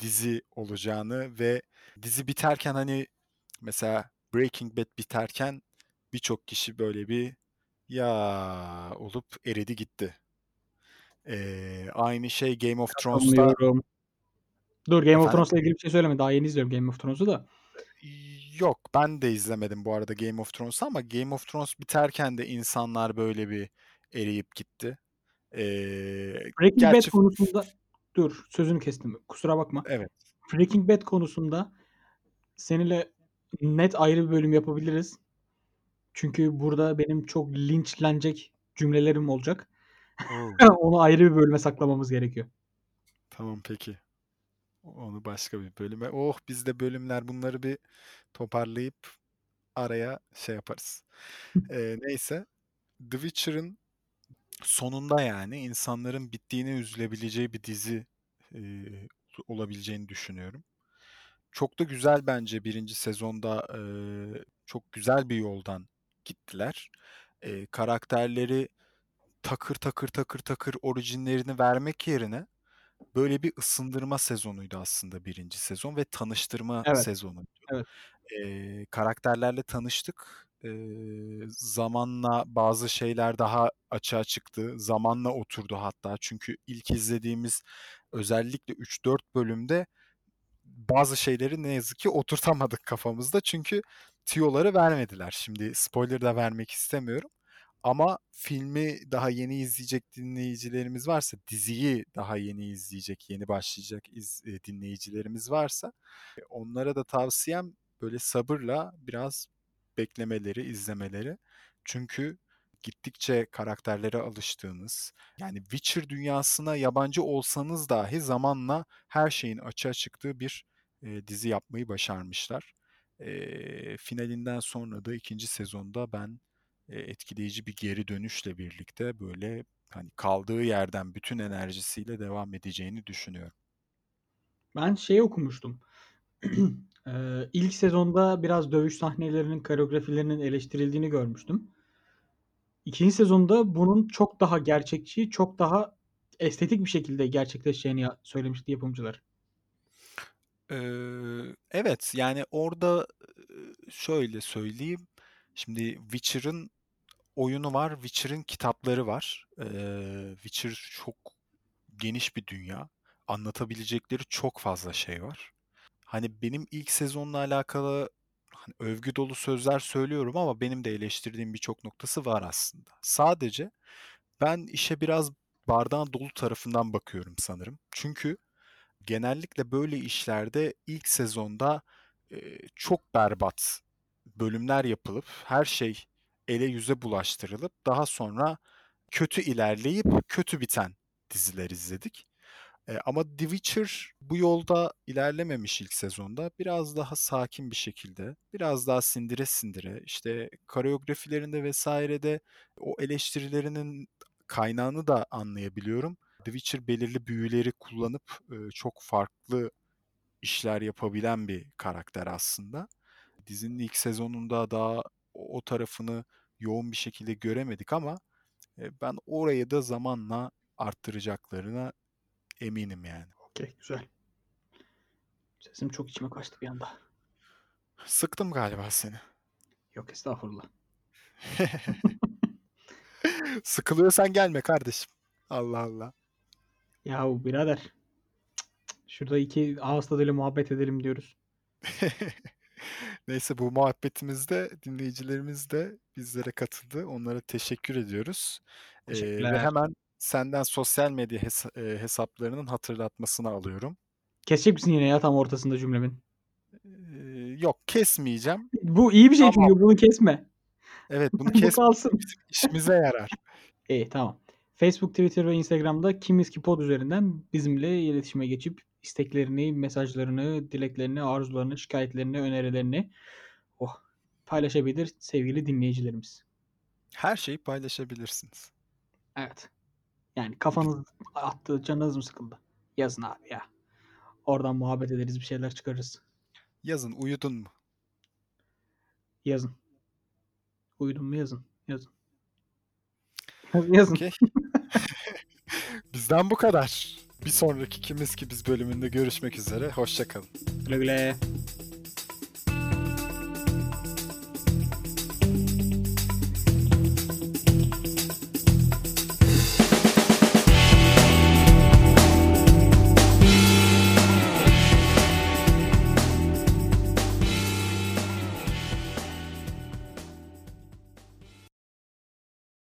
dizi olacağını ve dizi biterken, hani, mesela Breaking Bad biterken birçok kişi böyle bir "Ya!" olup eridi gitti. Eee, aynı şey Game of Thrones'ta. Dur, Game of Efendim? Thrones'la ilgili bir şey söyleme. Daha yeni izliyorum Game of Thrones'u da. Yok, ben de izlemedim bu arada Game of Thrones'u ama Game of Thrones biterken de insanlar böyle bir eriyip gitti. Eee, Breaking Bad gerçi f konusunda Dur, sözünü kestim. Kusura bakma. Evet. Breaking Bad konusunda seninle net ayrı bir bölüm yapabiliriz. Çünkü burada benim çok linçlenecek cümlelerim olacak. O! Onu ayrı bir bölüme saklamamız gerekiyor. Tamam, peki. Onu başka bir bölüme Oh, biz de bölümler bunları bir toparlayıp araya şey yaparız. Eee, neyse, The Witcher'ın sonunda, yani, insanların bittiğine üzülebileceği bir dizi, eee, olabileceğini düşünüyorum. Çok da güzel bence 1. sezonda, eee, çok güzel bir yoldan gittiler. Eee, karakterleri takır takır takır takır orijinlerini vermek yerine böyle bir ısındırma sezonuydu aslında 1. sezon ve tanıştırma Evet. sezonuydu. Evet. Eee, karakterlerle tanıştık. Eee, zamanla bazı şeyler daha açığa çıktı. Zamanla oturdu hatta. Çünkü ilk izlediğimiz özellikle 3-4 bölümde bazı şeyleri ne yazık ki oturtamadık kafamızda. Çünkü tüyoları vermediler. Şimdi spoiler da vermek istemiyorum Ama filmi daha yeni izleyecek dinleyicilerimiz varsa, diziyi daha yeni izleyecek, yeni başlayacak iz eee, dinleyicilerimiz varsa, eee, onlara da tavsiyem böyle sabırla biraz beklemeleri, izlemeleri. Çünkü gittikçe karakterlere alıştığınız, yani Witcher dünyasına yabancı olsanız dahi zamanla her şeyin açığa çıktığı bir, eee, dizi yapmayı başarmışlar. Eee, finalinden sonra da 2. sezonda ben, eee, etkileyici bir geri dönüşle birlikte böyle, hani, kaldığı yerden bütün enerjisiyle devam edeceğini düşünüyorum. Ben şeyi okumuştum. Eee, ilk sezonda biraz dövüş sahnelerinin, koreografilerinin eleştirildiğini görmüştüm. 2. sezonda bunun çok daha gerçekçi, çok daha estetik bir şekilde gerçekleşeceğini söylemişti yapımcılar. Eee, evet, yani orada, şöyle söyleyeyim, şimdi Witcher'ın oyunu var, Witcher'ın kitapları var. Eee, Witcher çok geniş bir dünya. Anlatabilecekleri çok fazla şey var. Hani, benim ilk sezonla alakalı, hani, övgü dolu sözler söylüyorum ama benim de eleştirdiğim birçok noktası var aslında. Sadece ben işe biraz bardağın dolu tarafından bakıyorum sanırım. Çünkü genellikle böyle işlerde ilk sezonda, eee, çok berbat bölümler yapılıp, her şey ele yüze bulaştırılıp daha sonra kötü ilerleyip kötü biten diziler izledik. Eee, ama The Witcher bu yolda ilerlememiş ilk sezonda. Biraz daha sakin bir şekilde, biraz daha sindire sindire, işte, koreografilerinde vs.de o eleştirilerinin kaynağını da anlayabiliyorum. The Witcher belirli büyüleri kullanıp, ııı, çok farklı işler yapabilen bir karakter aslında. Dizinin ilk sezonunda daha o tarafını yoğun bir şekilde göremedik ama, eee, ben orayı da zamanla arttıracaklarına eminim yani. Okay, güzel. Sesim çok içime kaçtı bir anda. Sıktım galiba seni. Yok, estağfurullah. Sıkılıyorsan gelme kardeşim. Allah Allah. Yahu birader. Cık, cık. Şurada 2 ağız tadıyla muhabbet edelim diyoruz. Neyse bu muhabbetimizde dinleyicilerimiz de bizlere katıldı. Onlara teşekkür ediyoruz. Eee, ve hemen senden sosyal medya hesa eee, hesaplarının hatırlatmasını alıyorum. Kesecek misin yine ya tam ortasında cümlemin? Eee, yok kesmeyeceğim. Bu iyi bir şey Tamam. çünkü bunu kesme. Evet, bunu bizim işimize yarar. İyi, tamam. Facebook, Twitter ve Instagram'da Kimiski.pod üzerinden bizimle iletişime geçip isteklerini, mesajlarını, dileklerini, arzularını, şikâyetlerini, önerilerini, oh, paylaşabilir sevgili dinleyicilerimiz. Her şeyi paylaşabilirsiniz. Evet. Yani kafanız attı, canınız mı sıkıldı? Yazın abi ya. Oradan muhabbet ederiz, bir şeyler çıkarırız. Yazın, uyudun mu? Yazın. Uyudun mu yazın. Yazın. Yazın. Okay. Bizden bu kadar. Bir sonraki Kimiz Ki Biz bölümünde görüşmek üzere. Hoşça kalın. Güle güle.